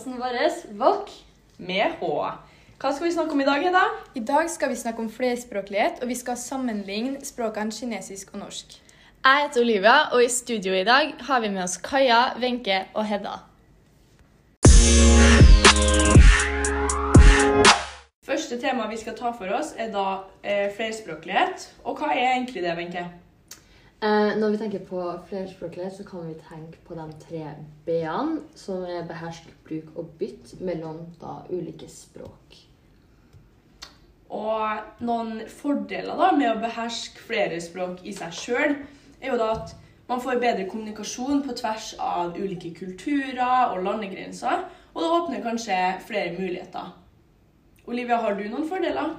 podkasten vår VOK Med H. Hva skal vi snakke om i dag, Hedda? I dag skal vi snakke om flerspråklighet, og vi skal sammenligne språkene kinesisk og norsk. Jeg heter Olivia, og i studio i dag har vi med oss Kaja, Wenche og Hedda. Første tema vi skal ta for oss, er da eh, flerspråklighet. Og hva er egentlig det, Wenche? Eh, når vi tenker på flerspråklighet, så kan vi tenke på de tre b-ene, som er behersk, bruk og bytt mellom da ulike språk. Og noen fordeler da med å beherske flere språk i seg sjøl, er jo da at man får bedre kommunikasjon på tvers av ulike kulturer og landegrenser, og det åpner kanskje flere muligheter. Olivia, har du noen fordeler?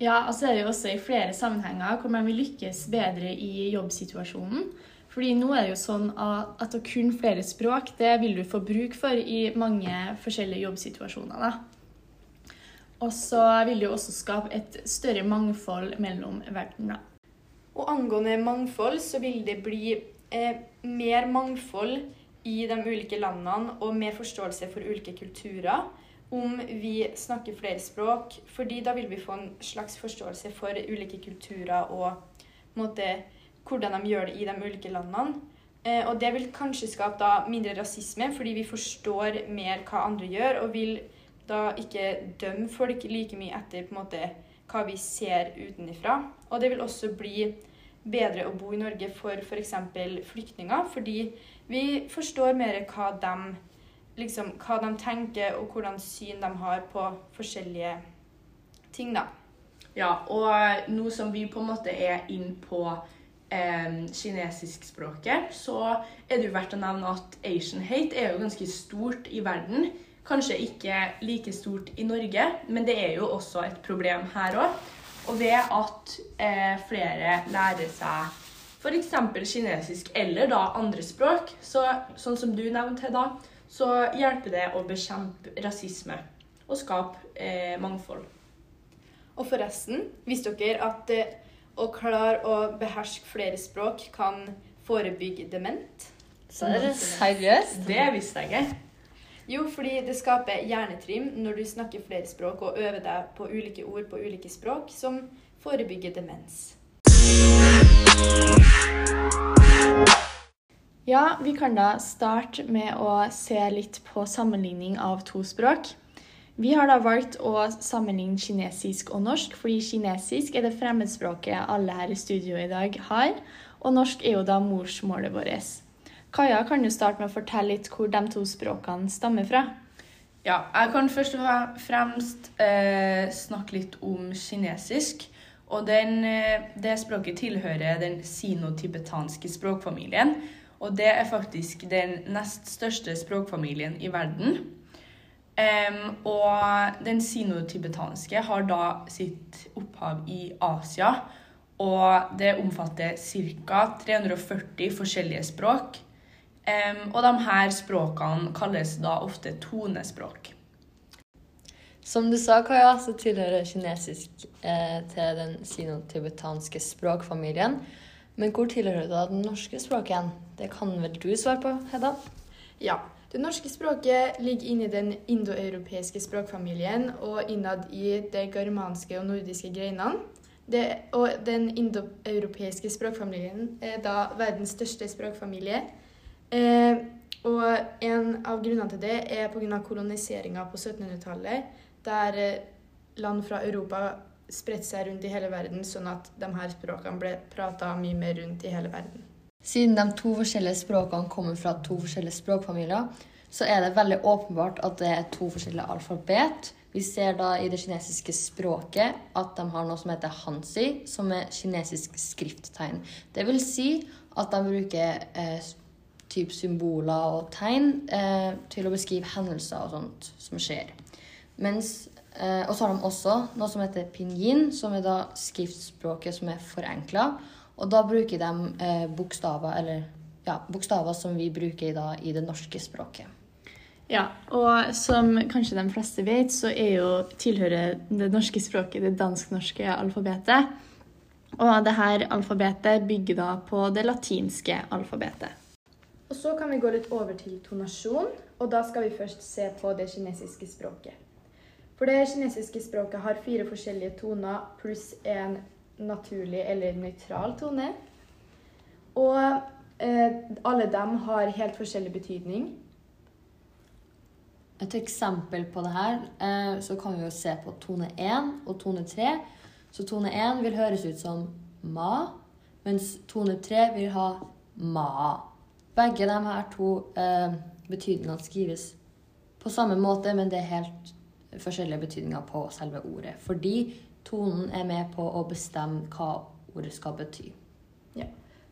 Ja, altså er det jo også i flere sammenhenger hvor man vil lykkes bedre i jobbsituasjonen. Fordi nå er det jo sånn at å kunne flere språk, det vil du få bruk for i mange forskjellige jobbsituasjoner. da. Og så vil det jo også skape et større mangfold mellom verdener. Og angående mangfold, så vil det bli eh, mer mangfold i de ulike landene og mer forståelse for ulike kulturer om vi snakker flere språk, fordi da vil vi få en slags forståelse for ulike kulturer og måte, hvordan de gjør det i de ulike landene. Eh, og det vil kanskje skape da mindre rasisme, fordi vi forstår mer hva andre gjør, og vil da ikke dømme folk like mye etter på en måte hva vi ser utenfra. Og det vil også bli bedre å bo i Norge for f.eks. flyktninger, fordi vi forstår mer hva de liksom, hva de tenker, og hvordan syn de har på forskjellige ting, da. Ja, og nå som vi på en måte er inn på eh, kinesiskspråket, så er det jo verdt å nevne at Asian hate er jo ganske stort i verden. Kanskje ikke like stort i Norge, men det er jo også et problem her òg. Og ved at eh, flere lærer seg f.eks. kinesisk eller da andre språk, så, sånn som du nevnte, Hedda, så hjelper det å bekjempe rasisme og skape eh, mangfold. Og forresten, visste dere at eh, å klare å beherske flere språk kan forebygge dement? Seriøst? Det visste jeg ikke. Jo, fordi det skaper hjernetrim når du snakker flere språk og øver deg på ulike ord på ulike språk, som forebygger demens. Ja, vi kan da starte med å se litt på sammenligning av to språk. Vi har da valgt å sammenligne kinesisk og norsk, fordi kinesisk er det fremmedspråket alle her i studio i dag har, og norsk er jo da morsmålet vårt. Kaja kan jo starte med å fortelle litt hvor de to språkene stammer fra. Ja, jeg kan først og fremst eh, snakke litt om kinesisk. Og den, eh, det språket tilhører den sinotibetanske språkfamilien. Og det er faktisk den nest største språkfamilien i verden. Um, og den sinotibetanske har da sitt opphav i Asia. Og det omfatter ca. 340 forskjellige språk. Um, og de her språkene kalles da ofte tonespråk. Som du sa, Kaja, så tilhører kinesisk eh, til den sinotibetanske språkfamilien. Men hvor tilhører da det norske språket igjen? Det kan vel du svare på, Hedda? Ja. Det norske språket ligger inne i den indoeuropeiske språkfamilien og innad i de germanske og nordiske greinene. Og den indoeuropeiske språkfamilien er da verdens største språkfamilie. Eh, og en av grunnene til det er pga. koloniseringa på 1700-tallet, der eh, land fra Europa spredt seg rundt i hele verden, sånn at de her språkene ble prata mye mer rundt i hele verden. Siden de to forskjellige språkene kommer fra to forskjellige språkfamilier, så er det veldig åpenbart at det er to forskjellige alfabet. Vi ser da i det kinesiske språket at de har noe som heter hansi, som er kinesisk skrifttegn. Det vil si at de bruker eh, typ symboler og tegn eh, til å beskrive hendelser og sånt som skjer. Mens og så har de også noe som heter pinyin, som er da skriftspråket som er forenkla. Og da bruker de eh, bokstaver, eller ja, bokstaver som vi bruker da, i det norske språket. Ja, og som kanskje de fleste vet, så er jo, tilhører det norske språket det dansk-norske alfabetet. Og det her alfabetet bygger da på det latinske alfabetet. Og så kan vi gå litt over til tonasjon, og da skal vi først se på det kinesiske språket. For det kinesiske språket har fire forskjellige toner pluss en naturlig eller nøytral tone. Og eh, alle dem har helt forskjellig betydning. Et eksempel på det her, eh, så kan vi jo se på tone 1 og tone 3. Så tone 1 vil høres ut som ma, mens tone 3 vil ha ma. Begge de her to eh, betydningene skrives på samme måte, men det er helt forskjellige betydninger på selve ordet. Fordi tonen er med på å bestemme hva ordet skal bety.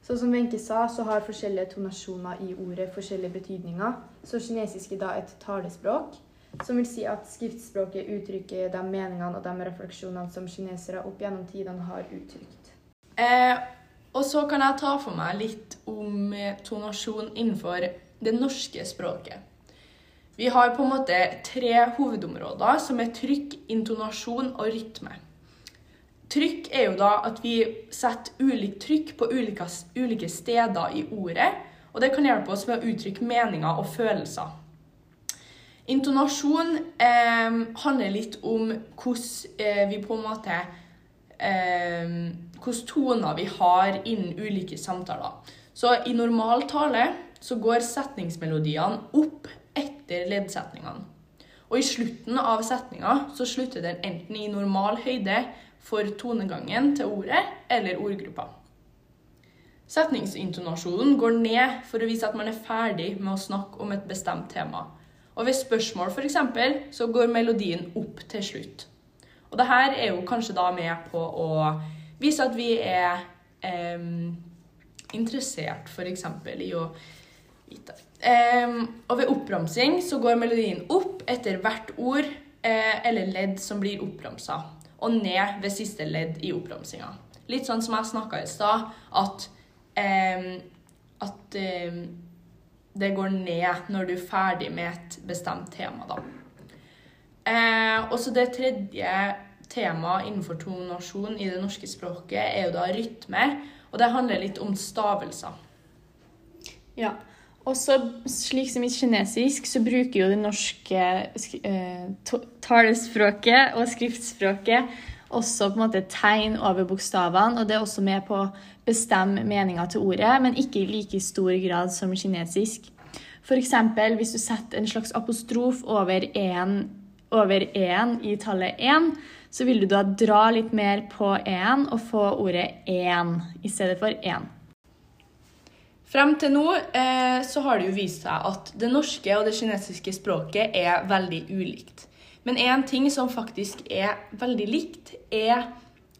Så som Wenche sa, så har forskjellige tonasjoner i ordet forskjellige betydninger. Så kinesisk er da et talespråk, som vil si at skriftspråket uttrykker de meningene og de refleksjonene som kinesere opp gjennom tidene har uttrykt. Eh, og så kan jeg ta for meg litt om eh, tonasjon innenfor det norske språket. Vi har på en måte tre hovedområder, som er trykk, intonasjon og rytme. Trykk er jo da at vi setter ulikt trykk på ulike, ulike steder i ordet, og det kan hjelpe oss med å uttrykke meninger og følelser. Intonasjon eh, handler litt om hvordan eh, vi på en måte eh, Hvilke toner vi har innen ulike samtaler. Så i normal tale så går setningsmelodiene opp etter leddsetningene. Og i slutten av setninga så slutter den enten i normal høyde for tonegangen til ordet eller ordgruppa. Setningsintonasjonen går ned for å vise at man er ferdig med å snakke om et bestemt tema. Og ved spørsmål f.eks. så går melodien opp til slutt. Og det her er jo kanskje da med på å vise at vi er eh, interessert f.eks. i å vite. Um, og ved oppramsing så går melodien opp etter hvert ord eh, eller ledd som blir oppramsa og ned ved siste ledd i oppramsinga. Litt sånn som jeg snakka i stad, at, um, at um, det går ned når du er ferdig med et bestemt tema, da. Eh, og så det tredje temaet innenfor tonasjon i det norske språket er jo da rytme, og det handler litt om stavelser. Ja. Også slik som i kinesisk, så bruker jo det norske eh, talespråket og skriftspråket også på en måte tegn over bokstavene, og det er også med på å bestemme meninga til ordet, men ikke i like stor grad som kinesisk. F.eks. hvis du setter en slags apostrof over en i tallet én, så vil du da dra litt mer på én og få ordet én i stedet for én. Frem til nå eh, så har det jo vist seg at det norske og det kinesiske språket er veldig ulikt. Men én ting som faktisk er veldig likt, er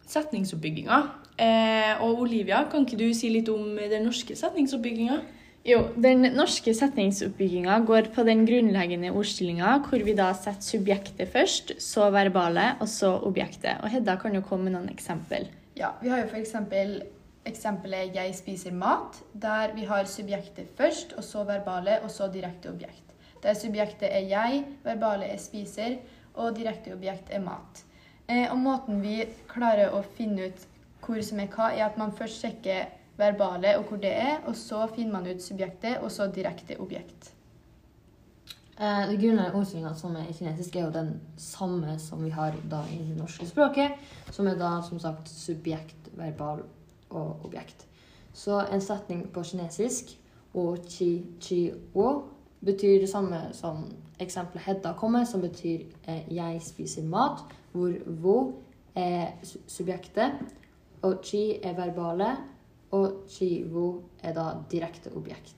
setningsoppbygginga. Eh, og Olivia, kan ikke du si litt om den norske setningsoppbygginga? Jo, den norske setningsoppbygginga går på den grunnleggende ordstillinga, hvor vi da setter subjektet først, så verbale, og så objektet. Og Hedda kan jo komme med noen eksempel. Ja, vi har jo for eksempel eksempelet 'jeg spiser mat', der vi har subjektet først, og så verbale, og så direkte objekt. Der subjektet er 'jeg', verbale er 'spiser', og direkte objekt er 'mat'. Eh, og måten vi klarer å finne ut hvor som er hva, er at man først sjekker verbale og hvor det er, og så finner man ut subjektet, og så direkte objekt. Eh, det grunnleggende ordstillinga som er i kinesisk, er jo den samme som vi har da i det norske språket, som er da som sagt subjekt, verbal og objekt. Så en setning på kinesisk, og chi chi wo, betyr det samme som eksempelet Hedda kommer, som betyr eh, 'jeg spiser mat', hvor wo er subjektet, og chi er verbale, og chi wo er da direkte objekt.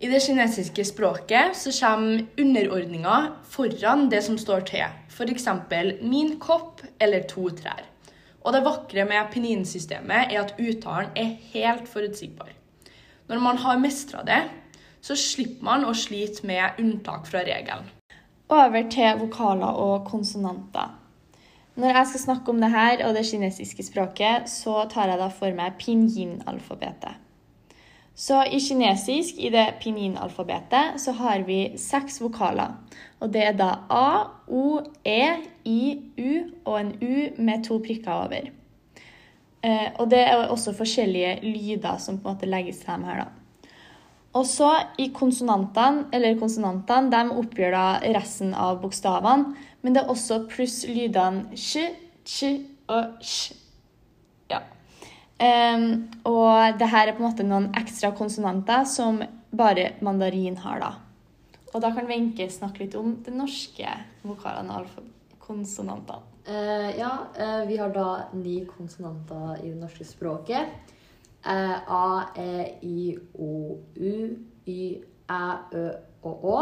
I det kinesiske språket så kommer underordninga foran det som står til, f.eks. 'min kopp' eller 'to trær'. Og det vakre med peninsystemet er at uttalen er helt forutsigbar. Når man har mestra det, så slipper man å slite med unntak fra regelen. Over til vokaler og konsonanter. Når jeg skal snakke om det her og det kinesiske språket, så tar jeg da for meg pinyin-alfabetet. Så i kinesisk, i det pinyin-alfabetet, så har vi seks vokaler. Og det er da A, O, E, I, U og en U med to prikker over. Eh, og det er også forskjellige lyder som på en måte legges dem her, da. Og så i konsonantene, eller konsonantene, de oppgjør da resten av bokstavene. Men det er også pluss lydene sj, sj og sj. Em, og det her er på en måte noen ekstra konsonanter som bare mandarin har, da. Og da kan Wenche snakke litt om de norske vokalene og konsonantene. Uh, ja, uh, vi har da ni konsonanter i det norske språket. Uh, A, E, I, O, U, Y, Æ, Ø og Å.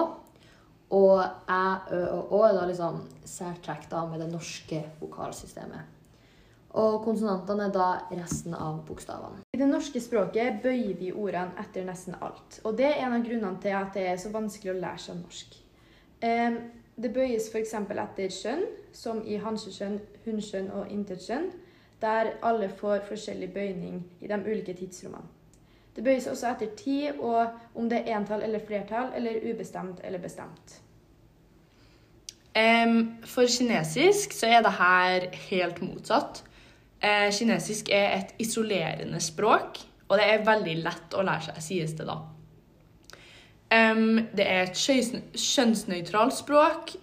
Og Æ, Ø og Å er da liksom særtrekk da med det norske vokalsystemet. Og konsonantene er da resten av bokstavene. I det norske språket bøyer vi ordene etter nesten alt. Og det er en av grunnene til at det er så vanskelig å lære seg norsk. Det bøyes f.eks. etter kjønn, som i hanskjønn, hunnkjønn og intetkjønn, der alle får forskjellig bøyning i de ulike tidsrommene. Det bøyes også etter tid og om det er entall eller flertall, eller ubestemt eller bestemt. Em, for kinesisk så er det her helt motsatt. Eh, kinesisk er et isolerende språk, og det er veldig lett å lære seg, sies det da. Det er et kjønnsnøytralt språk,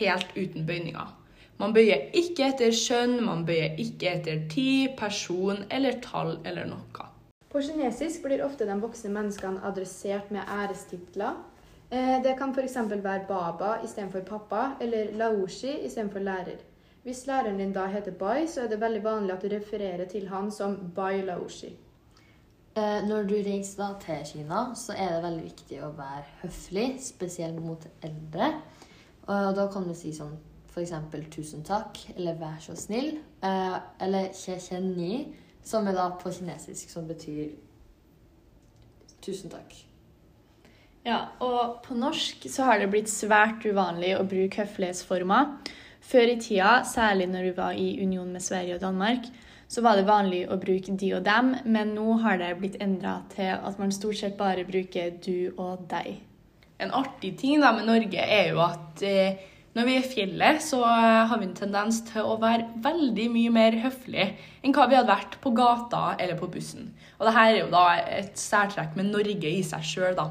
helt uten bøyninger. Man bøyer ikke etter kjønn, man bøyer ikke etter tid, person eller tall eller noe. På kinesisk blir ofte de voksne menneskene adressert med ærestitler. Eh, Det kan f.eks. være baba istedenfor pappa, eller laoshi istedenfor lærer. Hvis læreren din da heter Bai, så er det veldig vanlig at du refererer til han som Bai Laoshi. Eh, når du reiser da til Kina, så er det veldig viktig å være høflig, spesielt mot eldre. Og da kan du si sånn f.eks. 'tusen takk' eller 'vær så snill'. Eh, eller 'che chen ni', som er da på kinesisk, som betyr 'tusen takk'. Ja, og på norsk så har det blitt svært uvanlig å bruke høflighetsformer. Før i tida, særlig når vi var i union med Sverige og Danmark, så var det vanlig å bruke de og dem, men nå har det blitt endra til at man stort sett bare bruker du og deg. En artig ting da med Norge er jo at eh, når vi er i fjellet, så eh, har vi en tendens til å være veldig mye mer høflige enn hva vi hadde vært på gata eller på bussen. Og dette er jo da et særtrekk med Norge i seg sjøl, da.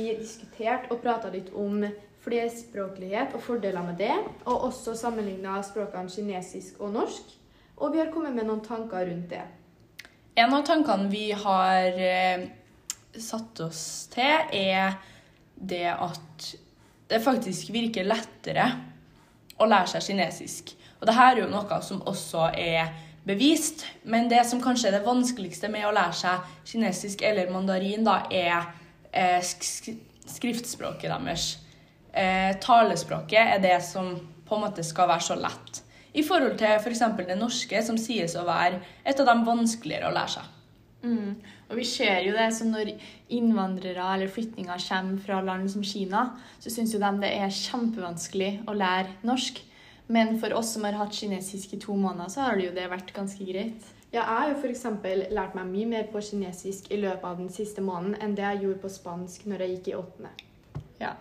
Vi diskutert og prata litt om flerspråklighet og fordeler med det, og også sammenligna språkene kinesisk og norsk. Og vi har kommet med noen tanker rundt det. En av tankene vi har eh, satt oss til, er det at det faktisk virker lettere å lære seg kinesisk. Og det her er jo noe som også er bevist, men det som kanskje er det vanskeligste med å lære seg kinesisk eller mandarin, da, er eh, sk sk skriftspråket deres. Eh, talespråket er det som på en måte skal være så lett. I forhold til f.eks. det norske, som sies å være et av de vanskeligere å lære seg. Mm. Og vi ser jo det som når innvandrere eller flyktninger kommer fra land som Kina, så syns jo de det er kjempevanskelig å lære norsk. Men for oss som har hatt kinesisk i to måneder, så har det jo det vært ganske greit. Ja, jeg har jo f.eks. lært meg mye mer på kinesisk i løpet av den siste måneden enn det jeg gjorde på spansk når jeg gikk i åttende. Ja.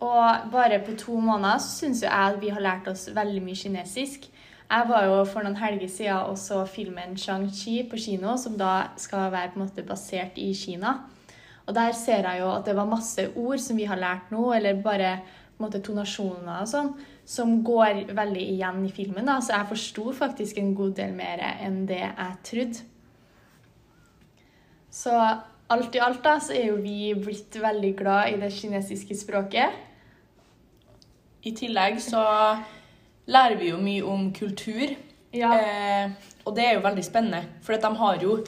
Og bare på to måneder syns jo jeg at vi har lært oss veldig mye kinesisk. Jeg var jo for noen helger siden og så filmen Shang-Chi på kino, som da skal være på en måte basert i Kina. Og der ser jeg jo at det var masse ord som vi har lært nå, eller bare på en måte tonasjoner og sånn, som går veldig igjen i filmen. da, Så jeg forsto faktisk en god del mer enn det jeg trodde. Så alt i alt da, så er jo vi blitt veldig glad i det kinesiske språket. I tillegg så lærer vi jo mye om kultur. Ja. Eh, og det er jo veldig spennende, for de har jo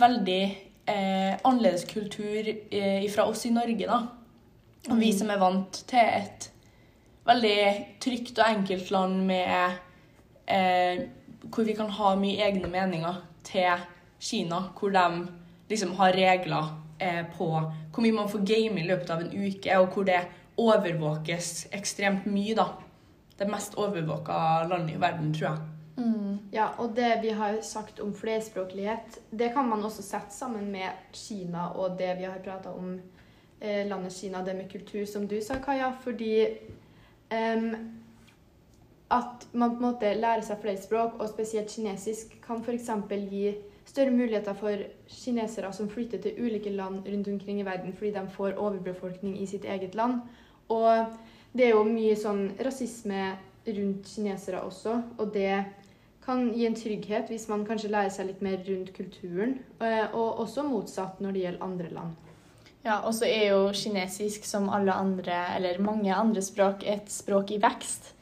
veldig eh, annerledes kultur eh, fra oss i Norge, da. Og vi som er vant til et veldig trygt og enkelt land med eh, Hvor vi kan ha mye egne meninger, til Kina, hvor de liksom har regler eh, på hvor mye man får game i løpet av en uke, og hvor det overvåkes ekstremt mye, da. Det mest overvåka landet i verden, tror jeg. Ja, og det vi har sagt om flerspråklighet, det kan man også sette sammen med Kina og det vi har prata om eh, landet Kina, det med kultur, som du sa, Kaja. Fordi em, at man på en måte lærer seg flere språk, og spesielt kinesisk, kan f.eks. gi større muligheter for kinesere som flytter til ulike land rundt omkring i verden fordi de får overbefolkning i sitt eget land. Og det er jo mye sånn rasisme rundt kinesere også, og det kan gi en trygghet hvis man kanskje lærer seg litt mer rundt kulturen, eh, og også motsatt når det gjelder andre land. Ja, og så er jo kinesisk som alle andre, eller mange andre språk, et språk i vekst.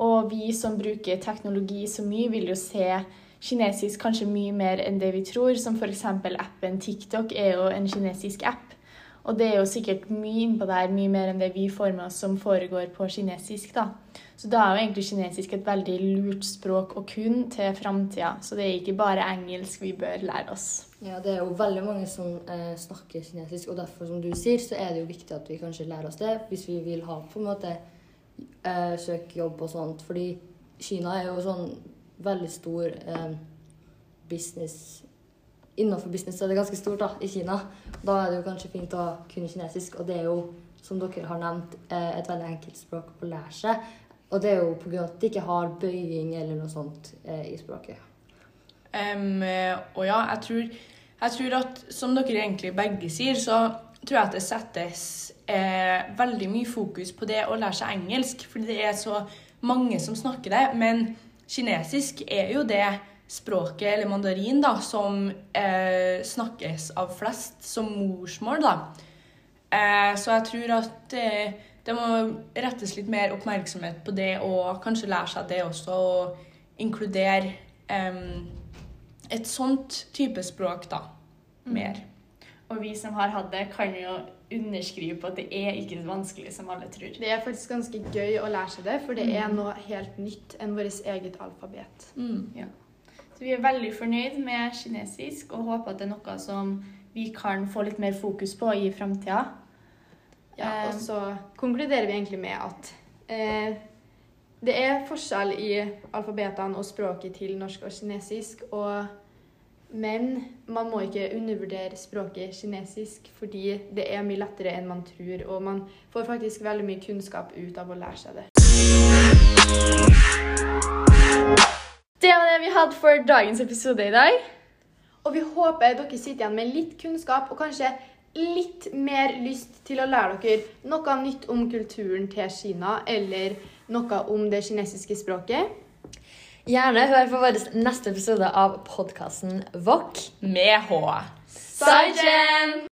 Og vi som bruker teknologi så mye, vil jo se kinesisk kanskje mye mer enn det vi tror. Som f.eks. appen TikTok er jo en kinesisk app. Og det er jo sikkert mye innpå der, mye mer enn det vi får med oss som foregår på kinesisk. da. Så da er jo egentlig kinesisk et veldig lurt språk å kunne til framtida. Så det er ikke bare engelsk vi bør lære oss. Ja, det er jo veldig mange som eh, snakker kinesisk, og derfor, som du sier, så er det jo viktig at vi kanskje lærer oss det hvis vi vil ha på en måte eh, søke jobb og sånt. Fordi Kina er jo sånn veldig stor eh, business Innenfor business er det ganske stort da, i Kina. Da er det jo kanskje fint å kunne kinesisk, og det er jo, som dere har nevnt, eh, et veldig enkelt språk å lære seg. Og det er jo pga. at de ikke har bøying eller noe sånt eh, i språket. Eh, og ja, jeg tror, jeg tror at som dere egentlig begge sier, så tror jeg at det settes eh, veldig mye fokus på det å lære seg engelsk, fordi det er så mange som snakker det. Men kinesisk er jo det språket, eller mandarin, da, som eh, snakkes av flest som morsmål, da. Eh, så jeg tror at eh, det må rettes litt mer oppmerksomhet på det, og kanskje lære seg det også, og inkludere em, et sånt type språk, da. Mer. Og vi som har hatt det, kan jo underskrive på at det er ikke så vanskelig som alle tror. Det er faktisk ganske gøy å lære seg det, for det er noe helt nytt enn vårt eget alfabet. Mm. Så vi er veldig fornøyd med kinesisk og håper at det er noe som vi kan få litt mer fokus på i framtida. Ja, Eh. og så konkluderer vi egentlig med at eh, det er forskjell i alfabetene og språket til norsk og kinesisk, og, men man må ikke undervurdere språket kinesisk, fordi det er mye lettere enn man tror, og man får faktisk veldig mye kunnskap ut av å lære seg det. Det var det vi hadde for dagens episode i dag. Og vi håper dere sitter igjen med litt kunnskap og kanskje litt mer lyst til å lære dere noe nytt om kulturen til Kina, eller noe om det kinesiske språket. Gjerne hør på vår neste episode av podkasten Wok. Med H. Saijen!